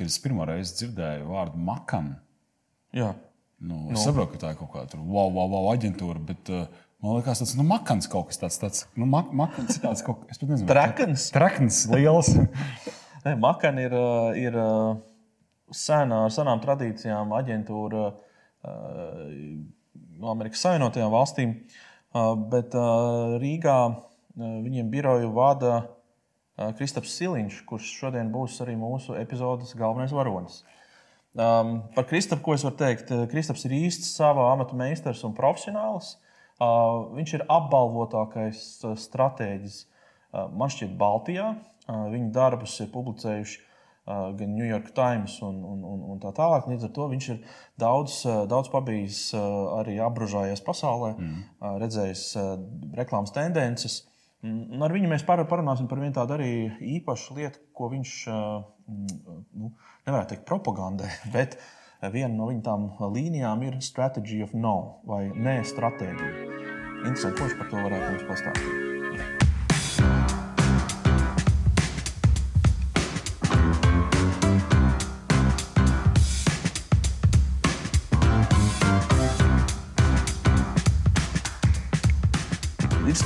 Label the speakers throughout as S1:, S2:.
S1: kad es pirmo reizi dzirdēju vārdu makam,
S2: Jā.
S1: nu, es nu. saprotu, ka tā ir kaut kāda wow, wow, wow, aģentūra. Bet, uh, Man liekas, tas ir nu, makans kaut kas tāds. tāds nu, mak makans tāds kaut kas, nezinu.
S2: Trekans.
S1: Trekans liels.
S2: Nē, Makan ir, uh, ir uh, sena, ar senām tradīcijām aģentūra uh, no Amerikas Savienotajām valstīm, bet Rīgā viņiem biroju vada Kristaps Siliņš, kurš šodien būs arī mūsu epizodes galvenais varonis. Um, par Kristapu, ko es varu teikt? Kristaps ir īsts savā amata meistars un profesionāls. Uh, viņš ir apbalvotākais stratēģis, uh, man šķiet, Baltijā. Viņa darbus ir publicējuši gan New York Times un, un, un, un tā tālāk. Līdz ar to viņš ir daudz, daudz pabijis, arī apbružājies pasaulē, mm. redzējis reklāmas tendences. Un ar viņu mēs parunāsim par vienu tādu arī īpašu lietu, ko viņš, nu, nevarētu teikt, propagandē, bet viena no viņa tām līnijām ir strategy of no vai nē, stratēģija. Interesanti, ko viņš par to varētu mums pastāstīt.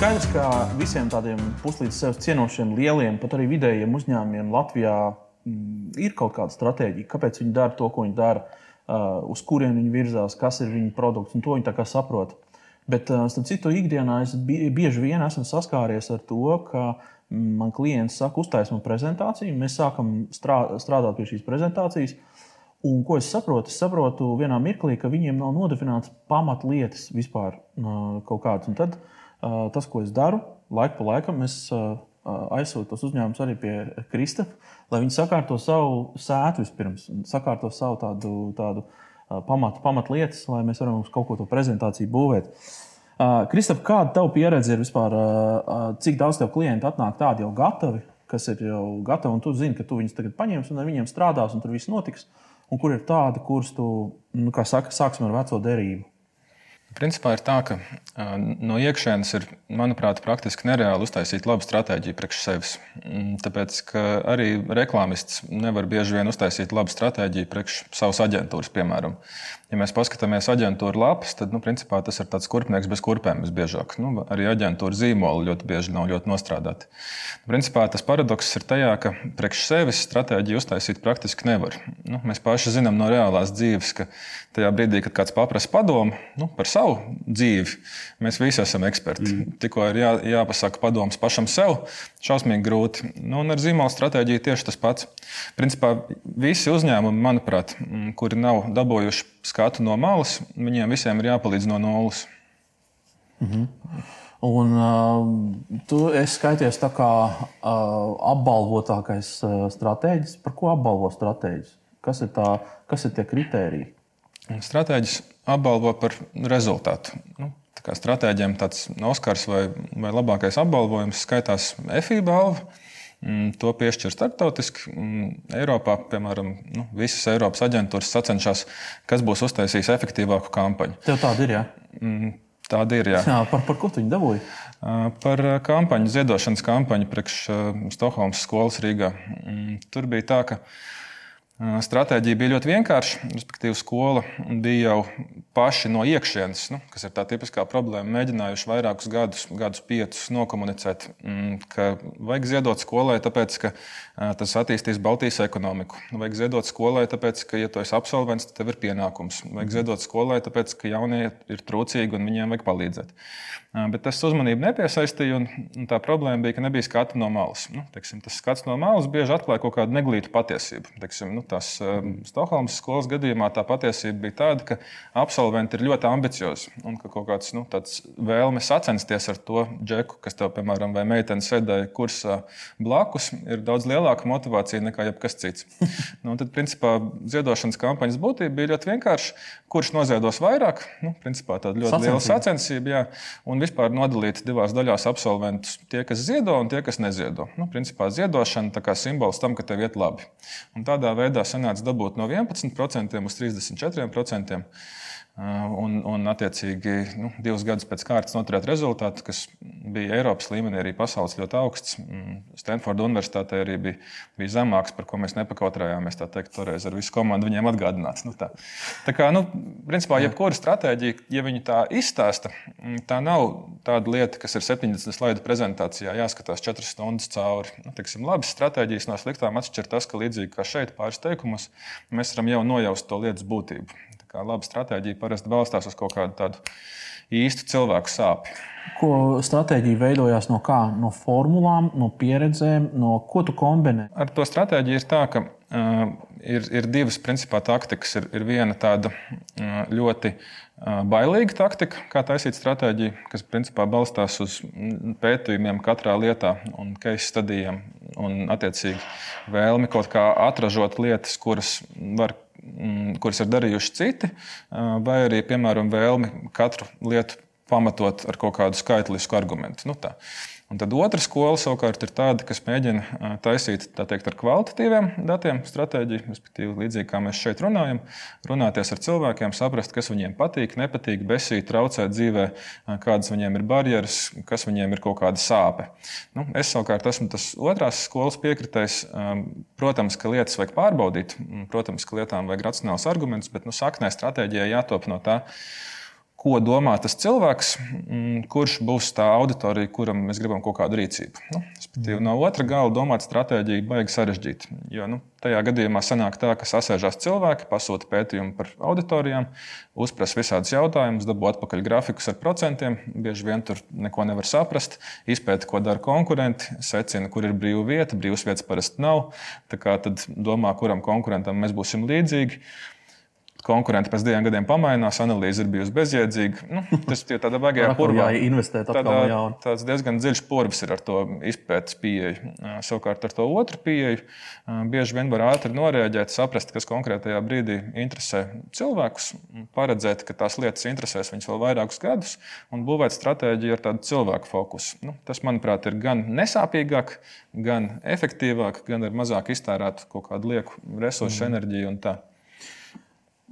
S2: Skaidrs, ka visiem tādiem puslīdz sev cienošiem, lieliem, pat arī vidējiem uzņēmumiem Latvijā mm, ir kaut kāda stratēģija, kāpēc viņi dara to, ko viņi dara, uh, uz kurien viņi virzās, kas ir viņu produkts, un to viņi tā kā saprot. Bet, uh, starp citu, ikdienā es bieži vien esmu saskāries ar to, ka man klients saka, uztaisīt man prezentāciju, mēs sākam strādāt pie šīs prezentācijas. Un, ko es saprotu? Es saprotu vienā mirklī, ka viņiem nav nodefinēts pamatlietas vispār uh, kaut kādas. Un tad uh, tas, ko es daru, laiku pa laikam es aizsūtu tos uzņēmumus arī pie Krista, lai viņi sakārto savu sētu vispirms, sakārto savu tādu, tādu pamatu, pamatlietas, lai mēs varam uz kaut ko to prezentāciju būvēt. Kristap, kāda tev pieredze ir vispār? Cik daudz tev klientu atnāk tādi jau gatavi, kas ir jau gatavi, un tu zini, ka tu viņus tagad paņemsi un ar viņiem strādās, un tur viss notiks. Un kur ir tādi, kurus tu, nu, kā saka, sāksim ar veco derību?
S3: Principā ir tā, ka no iekšienes ir, manuprāt, praktiski nereāli uztaisīt labu stratēģiju priekš sevis. Mm, tāpēc, arī reklāmists nevar bieži vien uztaisīt labu stratēģiju priekš savas aģentūras, piemēram. Ja mēs paskatāmies aģentūra lapas, tad nu, principā, tas ir tāds kurpnieks bez kurpēm visbiežāk. Nu, arī aģentūra zīmoli ļoti bieži nav ļoti nostrādāti. Principā, tas paradoks ir tajā, ka priekš sevis stratēģiju uztaisīt praktiski nevar. Nu, mēs paši zinām no reālās dzīves, ka tajā brīdī, kad kāds paprasa padomu nu, par savu dzīvi, mēs visi esam eksperti. Mm. Tikko ir jā, jāpasaka padoms pašam sev, šausmīgi grūti. Nu, un ar zīmola stratēģiju tieši tas pats. Principā visi uzņēmumi, manuprāt, kuri nav dabūjuši skatu no malas, viņiem visiem ir jāpalīdz no nulles.
S2: Mm -hmm. Un uh, tu esi skaities tā kā uh, apbalvotākais uh, stratēģis. Par ko apbalvo stratēģis? Kas ir, tā, kas ir tie kritēriji?
S3: Stratēģis apbalvo par rezultātu. Nu, tā stratēģiem tāds Oskars vai, vai labākais apbalvojums skaitās FI balva. Mm, to piešķir starptautiski. Mm, Eiropā, piemēram, nu, visas Eiropas aģentūras sacenšas, kas būs uztaisījis efektīvāku kampaņu.
S2: Tev tāda ir, jā?
S3: Mm, tāda ir, jā.
S2: jā par, par ko tu viņu dabūji?
S3: Par kampaņu, ziedošanas kampaņu priekš Stokholmas skolas Rīgā. Tur bija tā, ka Stratēģija bija ļoti vienkārša. Respektīvi, skola bija jau paši no iekšienes, nu, kas ir tā tipiskā problēma, mēģinājuši vairākus gadus, gadus piecus nokomunicēt, mm, ka vajag ziedot skolai, tāpēc ka tas attīstīs Baltijas ekonomiku. Vajag ziedot skolai, tāpēc ka, ja tu esi absolvents, tad tev ir pienākums. Vajag ziedot skolai, tāpēc ka jaunie ir trūcīgi un viņiem vajag palīdzēt. Bet tas uzmanību nepiesaistīja, un tā problēma bija, ka nebija skata no malas. Nu, teiksim, tas skats no malas bieži atklāja kaut kādu neglītu patiesību. Teiksim, nu, tās um, Stokholmas skolas gadījumā tā patiesība bija tāda, ka absolventi ir ļoti ambiciozi un ka kaut kāds nu, vēlme sacensties ar to džeku, kas tev, piemēram, vai meitene sēdēja kursā blakus, ir daudz lielāka motivācija nekā jebkas cits. nu, tad, principā, ziedošanas kampaņas būtība bija ļoti vienkārša. Kurš noziedos vairāk? Nu, principā, tāda ļoti sacensība. liela sacensība. Jā, un vispār nodalīti divās daļās absolventus. Tie, kas ziedo un tie, kas neziedo. Nu, principā ziedošana ir simbols tam, ka tev iet labi. Un tādā veidā sanāca dabūt no 11% uz 34%. Un, un attiecīgi, nu, divus gadus pēc kārtas noturēt rezultātu, kas bija Eiropas līmenī, arī pasaules ļoti augsts. Mm, Stanforda Universitātē arī bija, bija zemāks, par ko mēs nepakautrējāmies. Tā teikt, toreiz ar visu komandu viņiem atgādināts. Nu, tā. tā kā, nu, principā, jebkura stratēģija, ja viņi tā izstāsta, mm, tā nav tāda lieta, kas ir 70 slaidu prezentācijā, jāskatās 4 stundas cauri. Nu, teiksim, labas stratēģijas no sliktām atšķir tas, ka līdzīgi kā šeit, pāris teikumos, mēs varam jau nojaust to lietas būtību kā laba stratēģija parasti balstās uz kaut kādu tādu īstu cilvēku sāpju.
S2: Ko stratēģija veidojās no kā? No formulām, no pieredzēm, no ko tu kombinē?
S3: Ar to stratēģiju ir tā, ka uh, ir, ir divas principā taktikas. Ir, ir viena tāda uh, ļoti uh, bailīga taktika, kā taisīt stratēģiju, kas principā balstās uz pētījumiem katrā lietā un case studijiem un attiecīgi vēlmi kaut kā atražot lietas, kuras var kuras ir darījuši citi, vai arī, piemēram, vēlmi katru lietu pamatot ar kaut kādu skaitlisku argumentu. Nu, tā. Un tad otra skola savukārt ir tāda, kas mēģina taisīt teikt, ar kvalitatīviem datiem stratēģiju, respektīvi, līdzīgi kā mēs šeit runājam, runāties ar cilvēkiem, saprast, kas viņiem patīk, nepatīk, besīt, traucēt dzīvē, kādas viņiem ir barjeras, kas viņiem ir kaut kāda sāpe. Nu, es savukārt esmu tas otrās skolas piekritējs. Protams, ka lietas vajag pārbaudīt, protams, ka lietām vajag racionāls arguments, bet nu, saknē stratēģijai jātop no tā ko domā tas cilvēks, mm, kurš būs tā auditorija, kuram mēs gribam kaut kādu rīcību. Nu, mm. No otra gala domāt stratēģiju baigi sarežģīti. Jo nu, tajā gadījumā sanāk tā, ka sasēžās cilvēki, pasūta pētījumu par auditorijām, uzprasa visādus jautājumus, dabū atpakaļ grafikus ar procentiem. Bieži vien tur neko nevar saprast, izpēta, ko dara konkurenti, secina, kur ir brīva vieta. Brīvas vietas parasti nav. Tad domā, kuram konkurentam mēs būsim līdzīgi konkurenti pēc diviem gadiem pamainās, analīze ir bijusi bezjēdzīga. Nu, tas ir tādā baigajā
S2: purvā. Investēt tādā,
S3: tāds diezgan dziļš purvs ir ar to izpētes pieeju. Savukārt ar to otru pieeju bieži vien var ātri noreaģēt, saprast, kas konkrētajā brīdī interesē cilvēkus, paredzēt, ka tās lietas interesēs viņus vēl vairākus gadus un būvēt stratēģiju ar tādu cilvēku fokusu. Nu, tas, manuprāt, ir gan nesāpīgāk, gan efektīvāk, gan ar mazāk iztērētu kaut kādu lieku resursu, mm. enerģiju un tā.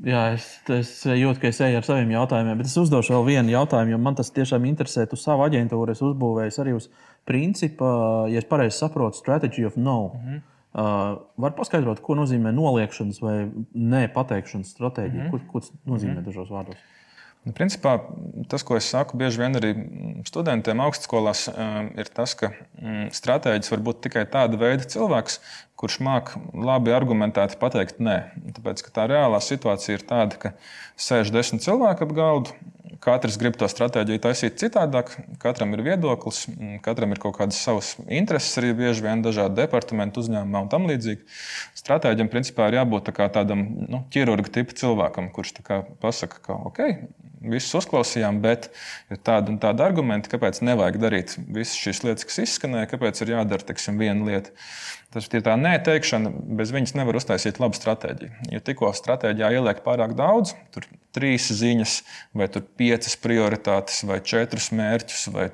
S2: Jā, es, es jūtu, ka es eju ar saviem jautājumiem, bet es uzdošu vēl vienu jautājumu, jo man tas tiešām interesē. Tu savu aģentūru esi uzbūvējis arī uz principa, ja es pareizi saprotu, strategy of no. Mm -hmm. uh, var paskaidrot, ko nozīmē noliekšanas vai nepateikšanas stratēģija? Mm -hmm. ko, ko tas nozīmē mm -hmm. dažos vārdos?
S3: Nu, principā, tas, ko es saku bieži vien arī studentiem augstskolās, ir tas, ka mm, stratēģis var būt tikai tāda veida cilvēks, kurš māca labi argumentēti pateikt nē. Tāpēc tā reālā situācija ir tāda, ka sēž desmit cilvēki ap galdu. Katrs grib to stratēģiju taisīt citādāk, katram ir viedoklis, katram ir kaut kādas savas intereses, arī bieži vien dažādi departamenti, uzņēmumi un tam līdzīgi. Stratēģiem principā ir jābūt tā tādam nu, ķirurga tipa cilvēkam, kurš pasaka, ka ok, visus uzklausījām, bet ir tādi un tādi argumenti, kāpēc nevajag darīt visas šīs lietas, kas izskanēja, kāpēc ir jādara tiksim, viena lieta. Tas ir tā neteikšana, bez viņas nevar uztaisīt labu stratēģiju. Ja tikko stratēģijā ieliek pārāk daudz, tur trīs ziņas, vai piecas prioritātes, vai četrus mērķus, vai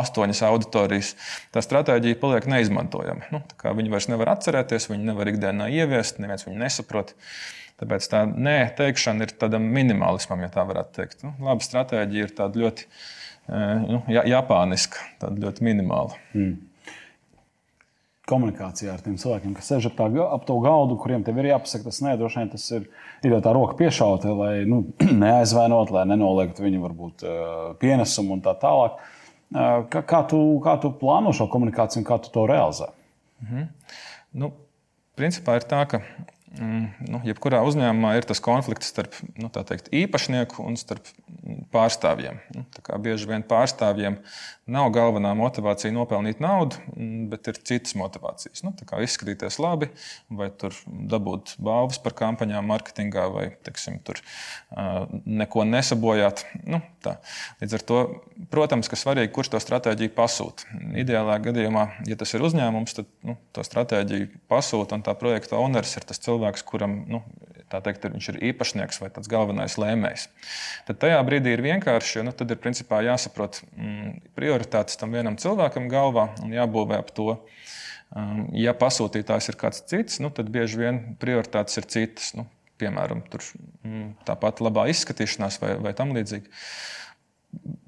S3: astoņas auditorijas, tā stratēģija paliek neizmantojama. Nu, viņa vairs nevar atcerēties, viņa nevar ikdienā ieviest, neviens viņu nesaprot. Tāpēc tā nē, teikšana ir tādam minimalismam, ja tā varētu teikt. Nu, laba stratēģija ir tāda ļoti eh, nu, japāniska, tāda ļoti minimāla. Mm
S1: komunikācijā ar tiem cilvēkiem, kas sēž ap, tā, ap to galdu, kuriem tev ir jāpasaka, tas nē, droši vien tas ir, ir tā roka piešauta, lai nu, neaizvainot, lai nenoliektu viņu varbūt pienesumu un tā tālāk. Kā, kā, tu, kā tu plāno šo komunikāciju un kā tu to realizē? Mhm.
S3: Nu, principā ir tā, ka Mm, nu, jebkurā uzņēmumā ir tas konflikts starp nu, teikt, īpašnieku un starp pārstāvjiem. Nu, bieži vien pārstāvjiem nav galvenā motivācija nopelnīt naudu, mm, bet ir citas motivācijas. Nu, izskatīties labi, vai dabūt balvas par kampaņām, mārketingā, vai teiksim, tur, uh, neko nesabojāt. Nu, tā. Līdz ar to, protams, ka svarīgi, kurš to stratēģiju pasūta. Ideālā gadījumā, ja tas ir uzņēmums, tad nu, to stratēģiju pasūta un tā projekta owners ir tas cilvēks cilvēks, kuram nu, teikt, viņš ir īpašnieks vai galvenais lēmējs. Tad tajā brīdī ir vienkārši, nu, ir principā jāsaprot mm, prioritātes tam vienam cilvēkam galvā un jābūvē ap to. Um, ja pasūtītājs ir kāds cits, nu, tad bieži vien prioritātes ir citas. Nu, piemēram, tur, mm, tāpat labā izskatīšanās vai, vai tam līdzīgi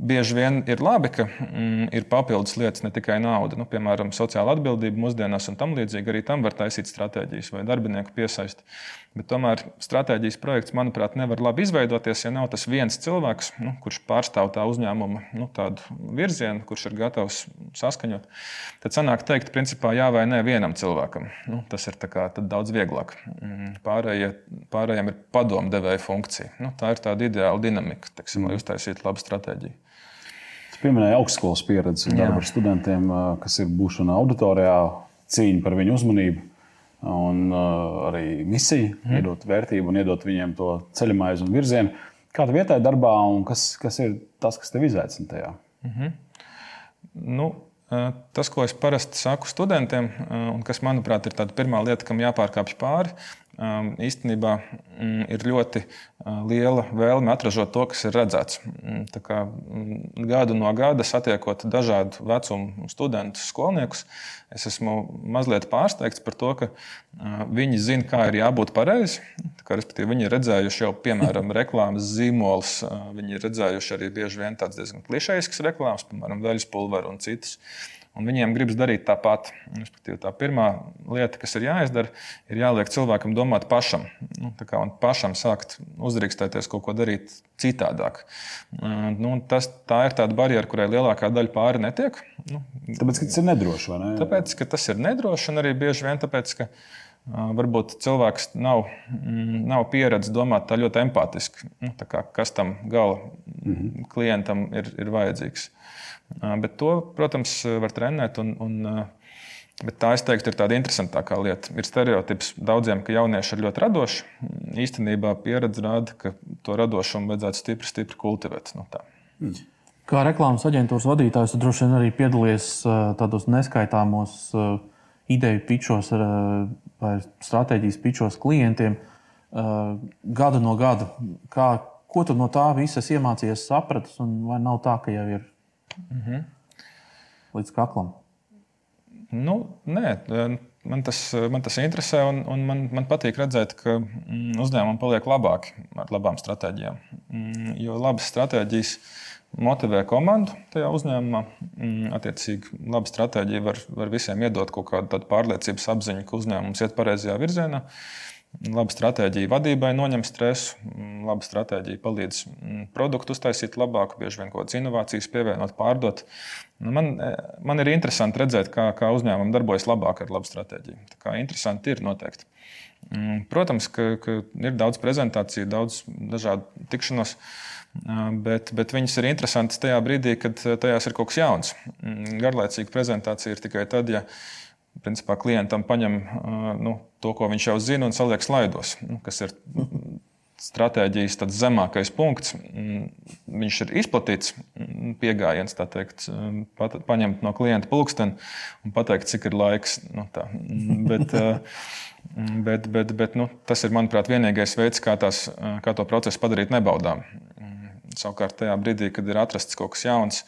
S3: bieži vien ir labi, ka mm, ir papildus lietas, ne tikai nauda. Nu, piemēram, sociāla atbildība mūsdienās un tam līdzīgi. Arī tam var taisīt stratēģijas vai darbinieku piesaisti. Bet tomēr stratēģijas projekts, manuprāt, nevar labi izveidoties, ja nav tas viens cilvēks, nu, kurš pārstāv tā uzņēmuma nu, virzienu, kurš ir gatavs saskaņot. Tad sanāk teikt, principā jā vai nē vienam cilvēkam. Nu, tas ir daudz vieglāk. Mm, pārējie, pārējiem ir padomdevēja funkcija. Nu, tā ir tāda ideāla dinamika, teksim, lai uztaisītu labu stratēģiju.
S1: Es pieminēju augstskolas pieredzi darbu ar studentiem, kas ir būšana auditorijā, cīņa par viņu uzmanību un uh, arī misiju, mm. iedot vērtību un iedot viņiem to ceļamaizi un virzienu. Kāda vietā ir darbā un kas, kas ir tas, kas tev izaicina tajā? Mm -hmm.
S3: nu, uh, tas, ko es parasti saku studentiem, uh, un kas, manuprāt, ir tā pirmā lieta, kam jāpārkāpj pāri, īstenībā mm, ir ļoti uh, liela vēlme atražot to, kas ir redzēts. Mm, kā, mm, gadu no gada satiekot dažādu vecumu studentus, skolniekus, es esmu mazliet pārsteigts par to, ka uh, viņi zina, kā ir jābūt pareizi. Viņi ir redzējuši jau, piemēram, reklāmas zīmolus, uh, viņi ir redzējuši arī bieži vien tādas diezgan klišejiskas reklāmas, piemēram, veļas pulveru un citas. Un viņiem gribas darīt tāpat. Tā pirmā lieta, kas ir jāizdara, ir jāliek cilvēkam domāt pašam. Nu, kā, pašam sākt uzdrīkstēties kaut ko darīt citādāk. Nu, tas, tā ir tāda barjera, kurai lielākā daļa pāri netiek. Nu,
S1: tāpēc, ka tas ir nedroši. Ne?
S3: Tāpēc, ka tas ir nedroši un arī bieži vien tāpēc, ka varbūt cilvēks nav, mm, nav pieredzējis domāt tā ļoti empātiski. Nu, tā kā, kas tam gala mm -hmm. klientam ir, ir vajadzīgs. Bet to, protams, var trenēt. Un, un, Bet tā, es teiktu, ir tāda interesantākā lieta. Ir stereotips daudziem, ka jaunieši ir ļoti radoši. Īstenībā pieredze rāda, ka to radošumu vajadzētu stipri, stipri kultivēt. Tā.
S2: Mm. Kā reklāmas aģentūras vadītājs, droši vien arī piedalījies tādos neskaitāmos ideju pičos vai stratēģijas pičos klientiem gadu no gada. Kā, ko tu no tā visas iemācījies, sapratis, un vai nav tā, ka jau ir Mm -hmm. Līdz kaklam.
S3: Nu, nē, man tas, man tas interesē, un, un man, man patīk redzēt, ka mm, uzņēmumi paliek labāki ar labām stratēģijām. Mm, jo labas stratēģijas motivē komandu tajā uzņēmumā. Mm, attiecīgi, laba stratēģija var, var visiem iedot kaut kādu pārliecības apziņu, ka uzņēmums iet pareizajā virzienā. Laba stratēģija vadībai noņem stresu, laba stratēģija palīdz produktu uztaisīt labāku, bieži vien kaut kādas inovācijas pievienot, pārdot. Nu, man, e, man ir interesanti redzēt, kā, kā uzņēmumi darbojas labāk ar labu stratēģiju. Tā kā interesanti ir noteikti. Protams, ka, ka ir daudz prezentāciju, daudz dažādu tikšanos, bet, bet viņas ir interesantas tajā brīdī, kad tajās ir kaut kas jauns. Garlaicīga prezentācija ir tikai tad, ja principā, klientam paņem nu, to, ko viņš jau zina, un saliek slaidos, nu, kas ir stratēģijas zemākais punkts. Viņš ir izplatīts pieejams, tā teikt, paņemt no klienta pulksteni un pateikt, cik ir laiks. Nu, tā. bet, bet, bet, bet nu, tas ir, manuprāt, vienīgais veids, kā, tās, kā to procesu padarīt nebaudām. Savukārt, tajā brīdī, kad ir atrasts kaut kas jauns,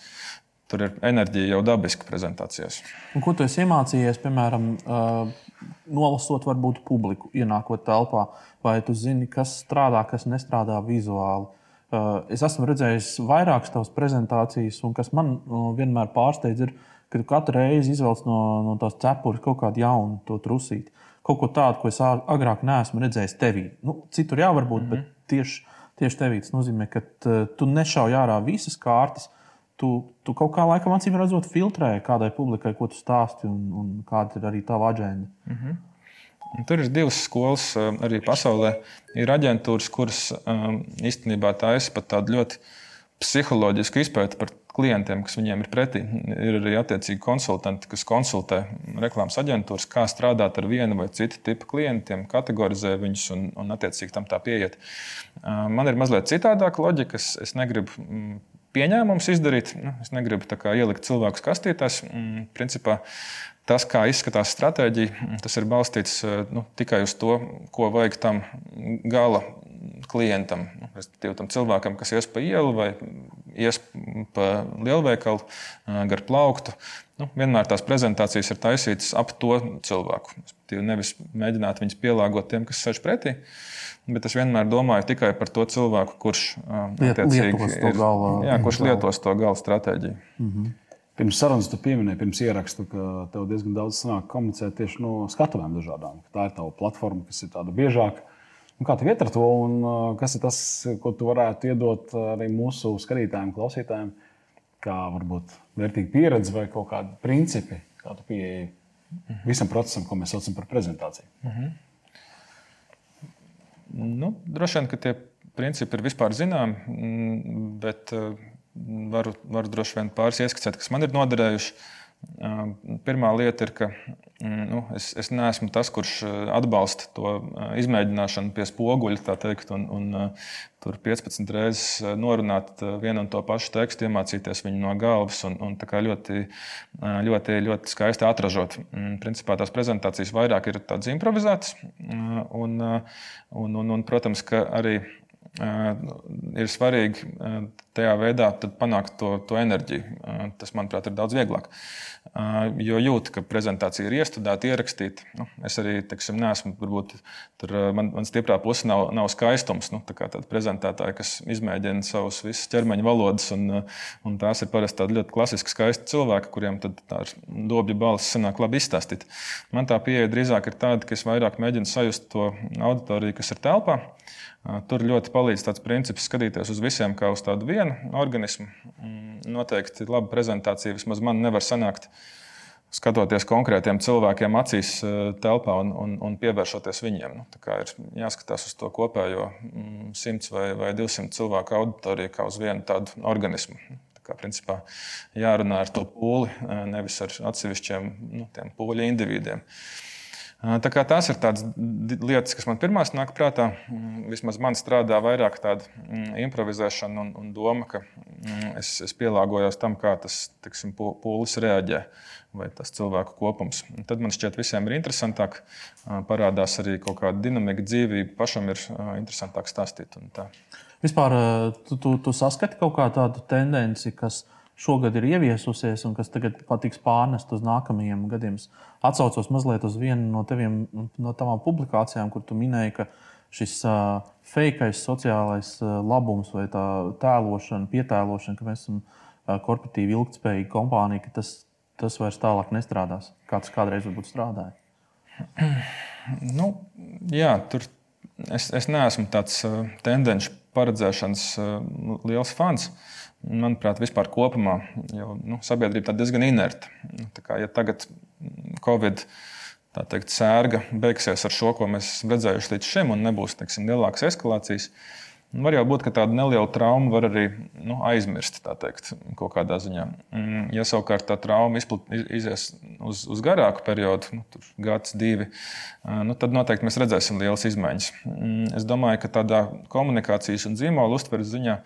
S3: Tur ir enerģija jau dabiski prezentācijās.
S2: Un ko tu esi iemācījies, piemēram, nolasot varbūt publiku, ienākot telpā, vai tu zini, kas strādā, kas nestrādā vizuāli? Es esmu redzējis vairākas tavas prezentācijas, un kas man vienmēr pārsteidz, ir, ka tu katru reizi izvelc no, no tās cepures kaut kādu jaunu to trusīti. Kaut ko tādu, ko es agrāk neesmu redzējis tevī. Nu, citur jā, varbūt, mm -hmm. bet tieši, tieši tevī tas nozīmē, ka tu nešauj ārā visas kārtas, tu, tu kaut kā laikam acīm redzot, filtrē kādai publikai, ko tu stāsti un, un kāda ir arī tava aģenda. Mm -hmm.
S3: Tur ir divas skolas eh, arī pasaulē. Ir aģentūras, kuras um, īstenībā taisa pat tādu ļoti psiholoģisku izpēti par klientiem, kas viņiem ir pretī. Ir arī attiecīgi konsultanti, kas konsultē reklāmas aģentūras, kā strādāt ar vienu vai citu tipu klientiem, kategorizē viņus un, un attiecīgi tam tā pieiet. Uh, man ir mazliet citādāka loģika. Es negribu mm, pieņēmums izdarīt. Nu, es negribu ielikt cilvēkus kastītēs. Mm, principā, tas, kā izskatās stratēģija, mm, tas ir balstīts eh, nu, tikai uz to, ko vajag tam gala klientam, nu, tam cilvēkam, kas ies pa ielu vai ies pa lielveikalu, gar plauktu. Nu, vienmēr tās prezentācijas ir taisītas ap to cilvēku. Nevis mēģināt viņus pielāgot tiem, kas sēž pretī. Bet es vienmēr domāju tikai par to cilvēku, kurš,
S2: Liet, lietos, to
S3: ir,
S2: gala,
S3: jā, kurš lietos to gala stratēģiju. Mm -hmm.
S1: Pirms sarunas tu pieminēji, pirms ierakstu, ka tev diezgan daudz sanāk komunicēt tieši no skatuvēm dažādām. Tā ir tava platforma, kas ir tāda biežāka. Un kā tev iet ar to, un kas ir tas, ko tu varētu iedot arī mūsu skatītājiem, klausītājiem, kā varbūt vērtīga pieredze vai kaut kādi principi, kā tu pieeji visam procesam, ko mēs saucam par prezentāciju? Mm -hmm.
S3: nu, droši vien, ka tie principi ir vispār zināmi, mm, bet varu, varu droši vien pāris ieskicēt, kas man ir noderējuši. Pirmā lieta ir, ka mm, nu, es, es neesmu tas, kurš atbalsta to izmēģināšanu pie spoguļa, teikt, un, un tur 15 reizes norunāt vienu un to pašu tekstu, iemācīties viņu no galvas un, un ļoti, ļoti, ļoti skaisti atražot. Mm, principā tās prezentācijas vairāk ir tādas improvizētas, un, un, un, un protams, ka arī ir svarīgi tajā veidā panākt to, to enerģiju. Tas, manuprāt, ir daudz vieglāk. Jo jūt, ka prezentācija ir iestudēta, ierakstīta. Nu, es arī teiksim, neesmu, varbūt tur man, man stiprā puse nav, nav skaistums. Nu, tā kā tāda prezentētāja, kas izmēģina savus visus ķermeņa valodas, un, un tās ir parasti ļoti klasiski skaisti cilvēki, kuriem tā dobja balss sanāk labi izstāstīt. Man tā pieeja drīzāk ir tāda, ka es vairāk mēģinu sajust to auditoriju, kas ir telpā. Tur ļoti palīdz tāds princips skatīties uz visiem kā uz tādu vienu organismu. Mm, noteikti laba prezentācija vismaz man nevar sanākt. Skatoties konkrētiem cilvēkiem acīs telpā un, un, un pievēršoties viņiem. Nu, ir jāskatās uz to kopējo 100 mm, vai, vai 200 cilvēku auditoriju kā uz vienu tādu organismu. Tā kā principā jārunā ar to pūli, nevis ar atsevišķiem nu, pūļu individiem. Uh, Tās ir tādas lietas, kas man pirmās nāk prātā. Mm, vismaz man strādā vairāk tāda mm, improvizēšana un, un doma, ka mm, es, es pielāgojos tam, kā tas tiksim, pūlis reaģē vai tas cilvēku kopums. Tad man šķiet, visiem ir interesantāk. Parādās arī kaut kāda dinamika, dzīvība. Pašam ir interesantāk stāstīt.
S2: Vispār tu, tu, tu saskati kaut kādu tādu tendenci, kas šogad ir ieviesusies un kas tagad patiks pārnest uz nākamajiem gadiem. Atcaucos mazliet uz vienu no, teviem, no tavām publikācijām, kur tu minēji, ka šis uh, fejkais sociālais uh, labums vai tā tēlošana, pietēlošana, ka mēs esam uh, korporatīvi ilgspējīga kompānija, ka tas, tas vairs tālāk nestrādās. Kā tas kādreiz varbūt strādāja?
S3: Nu, jā, tur es, es neesmu tāds tendenci paredzēšanas liels fans. Uh, manuprāt, vispār kopumā jau, nu, sabiedrība ir diezgan inerta. Tā kā, ja tagad Covid teikt, sērga beigsies ar šo, ko mēs esam redzējuši līdz šim, un nebūs teiksim, lielākas eskalācijas, var jau būt, ka tāda neliela trauma var arī nu, aizmirst teikt, kaut kādā ziņā. Mm, ja savukārt tā trauma izplat, izies uz, uz garāku periodu, nu, gads, divi, nu, tad noteikti mēs redzēsim lielas izmaiņas. Mm, es domāju, ka tādā komunikācijas un zīmola uztveres ziņā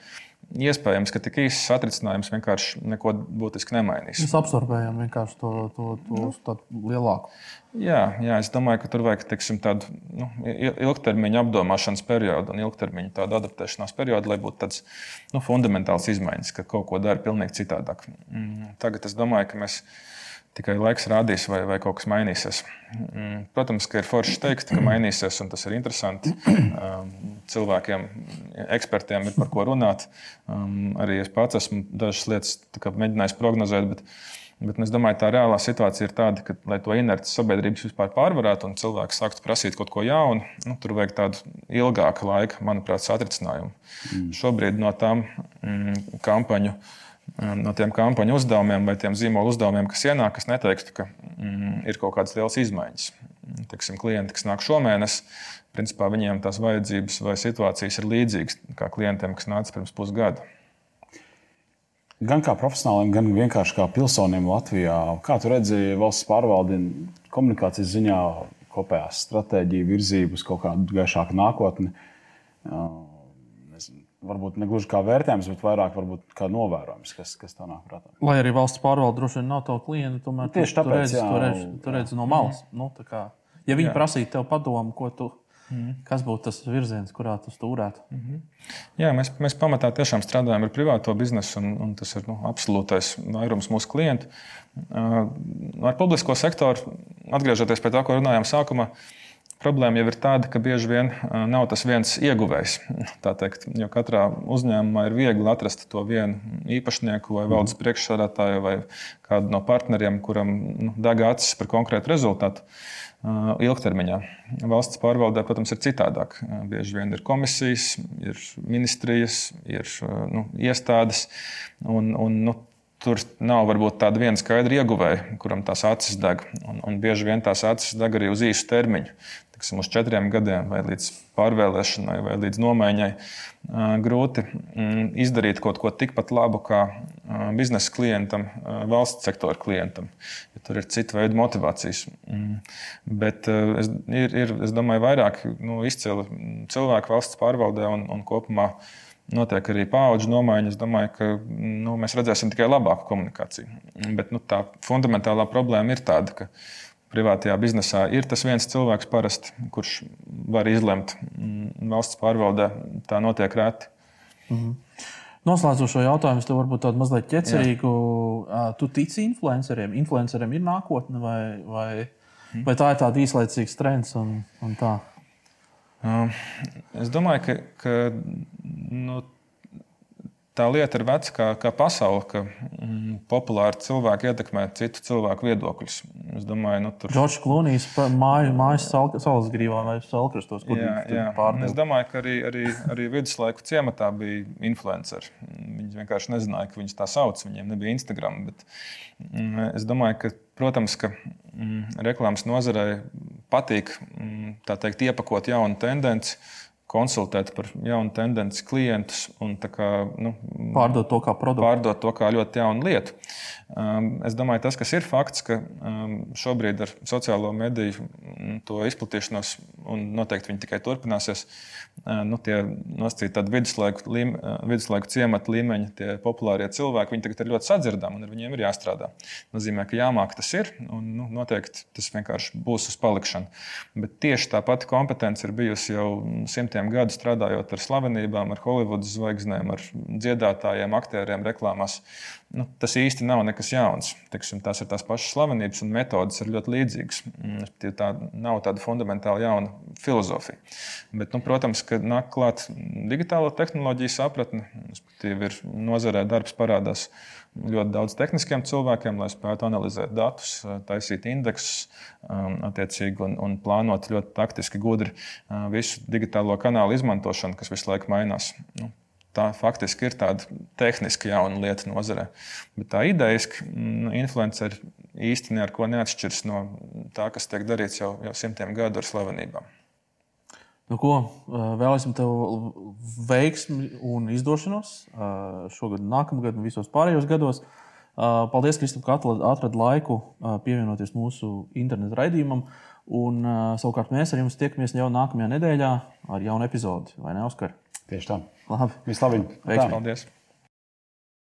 S3: Iespējams, ka tik īsts atrisinājums vienkārši neko būtiski nemainīs.
S2: Mēs absorbējam vienkārši to, to, to nu. lielāku.
S3: Jā, jā, es domāju, ka tur vajag teiksim, tādu nu, ilgtermiņa apdomāšanas periodu un ilgtermiņa tādu adaptēšanās periodu, lai būtu tāds nu, fundamentāls izmaiņas, ka kaut ko dara pilnīgi citādāk. Mm, tagad es domāju, ka mēs Tikai laiks rādīs, vai, vai kaut kas mainīsies. Mm, protams, ka ir forši teikt, ka mainīsies, un tas ir interesanti. Um, cilvēkiem, ekspertiem ir par ko runāt. Um, arī es pats esmu dažas lietas mēģinājis prognozēt. Bet, Bet es domāju, tā reālā situācija ir tāda, ka, lai to inerci sabiedrības vispār pārvarētu un cilvēki sāktu prasīt kaut ko jaunu, nu, tur vajag tādu ilgāku laiku, manuprāt, satricinājumu. Mm. Šobrīd no tām mm, kampaņu no tiem kampaņu uzdevumiem vai tiem zīmolu uzdevumiem, kas ienāk, es neteiktu, ka mm, ir kaut kādas liels izmaiņas. Teiksim, klienti, kas nāk šomēnes, principā viņiem tās vajadzības vai situācijas ir līdzīgas kā klientiem, kas nāca pirms pusgada.
S1: Gan kā profesionālim, gan vienkārši kā pilsonim Latvijā. Kā tu redzi valsts pārvaldi komunikācijas ziņā, kopējā stratēģija, virzību uz kaut kādu gaišāku nākotni? Varbūt ne gluži kā vērtējums, bet vairāk varbūt kā novērojums, kas, kas tā nāk prātā.
S2: Lai arī valsts pārvalde droši vien nav tava klienta, tomēr
S1: tieši tāpēc tu redzi,
S2: jā, tu redzi, tu redzi no malas. Nu, kā, ja viņi jā. prasītu tev padomu, ko tu Mm. Kas būtu tas virziens, kurā tu stūrētu? Mm -hmm.
S3: Jā, mēs, mēs pamatā tiešām strādājam ar privāto biznesu, un, un tas ir nu, absolūtais vairums mūsu klientu. Uh, ar publisko sektoru, atgriežoties pie tā, ko runājām sākumā, Problēma jau ir tāda, ka bieži vien nav tas viens ieguvējs. Teikt, jo katrā uzņēmumā ir viegli atrast to vienu īpašnieku, vai valdes priekšsādātāju, vai kādu no partneriem, kuram nu, deg acis par konkrētu rezultātu. Ilgtermiņā valsts pārvaldē, protams, ir citādāk. Bieži vien ir komisijas, ir ministrijas, ir nu, iestādes. Un, un, nu, tur nav varbūt tāda viena skaidra ieguvēja, kuram tās acis deg. Un, un bieži vien tās acis deg arī uz īsu termiņu tiksim, uz četriem gadiem, vai līdz pārvēlēšanai, vai līdz nomaiņai, grūti mm, izdarīt kaut ko tikpat labu kā biznesa klientam, valsts sektora klientam. Ja tur ir cita veida motivācijas. Mm. Bet es, ir, ir, es domāju, vairāk nu, izcili cilvēku valsts pārvaldē un, un kopumā notiek arī paudžu nomaiņa. Es domāju, ka nu, mēs redzēsim tikai labāku komunikāciju. Bet nu, tā fundamentālā problēma ir tāda, ka privātajā biznesā ir tas viens cilvēks, parasti, kurš var izlemt mm, valsts pārvaldē. Tā notiek reti. Mm -hmm.
S2: Noslēdzot šo jautājumu, tev varbūt tādu mazliet ķecerīgu. Jā. Tu tici influenceriem? Influenceriem ir nākotne, vai, vai, mm. vai tā ir tāds īslaicīgs trends un, un tā?
S3: Um, es domāju, ka, ka nu, tā lieta ir veca kā, kā pasaule, ka mm, populāri cilvēki ietekmē citu cilvēku viedokļus. Es domāju, nu, tur...
S2: Džordžs Klūnijs māju, mājas saulesgrīvā vai salkrastos, kur
S3: jā, jā. Es domāju, ka arī, arī, arī viduslaiku ciematā bija influenceri. Viņi vienkārši nezināja, ka viņus tā sauc. Viņiem nebija Instagram. Bet, mm, es domāju, ka, protams, ka mm, reklāmas nozarei patīk teikt, iepakot jaunu tendenci konsultēt par jaunu tendenci klientus un kā, nu,
S2: pārdot to kā produktu.
S3: Pārdot to kā ļoti jaunu lietu. Um, es domāju, tas, kas ir fakts, ka um, šobrīd ar sociālo mediju mm, to izplatīšanos, un noteikti viņi tikai turpināsies, nu, tie nosacīti tādi viduslaiku, līme, uh, viduslaiku ciemata līmeņa, tie populārie cilvēki, viņi tagad ir ļoti sadzirdami un ar viņiem ir jāstrādā. Tas nozīmē, ka jāmāk tas ir, un nu, noteikti tas vienkārši būs uz palikšanu. Bet tieši tā pati kompetence ir bijusi jau simtiem gadu strādājot ar slavenībām, ar Holivudas zvaigznēm, ar dziedātājiem, aktieriem, reklāmās nu, tas īsti nav nekas jauns. Teksim, tās ir tās pašas slavenības un metodas ir ļoti līdzīgas. Mm, tā nav tāda fundamentāli jauna filozofija. Bet, nu, protams, ka nāk klāt digitālo tehnoloģiju sapratne. Ir nozarē darbs parādās ļoti daudz tehniskiem cilvēkiem, lai spētu analizēt datus, taisīt indeksus um, un, un plānot ļoti taktiski, gudri uh, visu digitālo kanālu izmantošanu, kas visu laiku mainās. Nu, tā faktiski ir tāda tehniska jauna lieta nozarē. Bet tā idejiski mm, influenceri īsti neko neatšķiras no tā, kas tiek darīts jau, jau simtiem gadu ar slavenībām.
S2: Nu, ko, vēlēsim tev veiksmi un izdošanos šogad, nākamgad un visos pārējos gados. Paldies, Kristap, ka atradi laiku pievienoties mūsu internetu raidījumam. Un, savukārt mēs ar jums tiekamies jau nākamajā nedēļā ar jaunu epizodi, vai ne, Oskar?
S1: Tieši tā.
S2: Labi.
S1: Vislabāk.
S3: Paldies!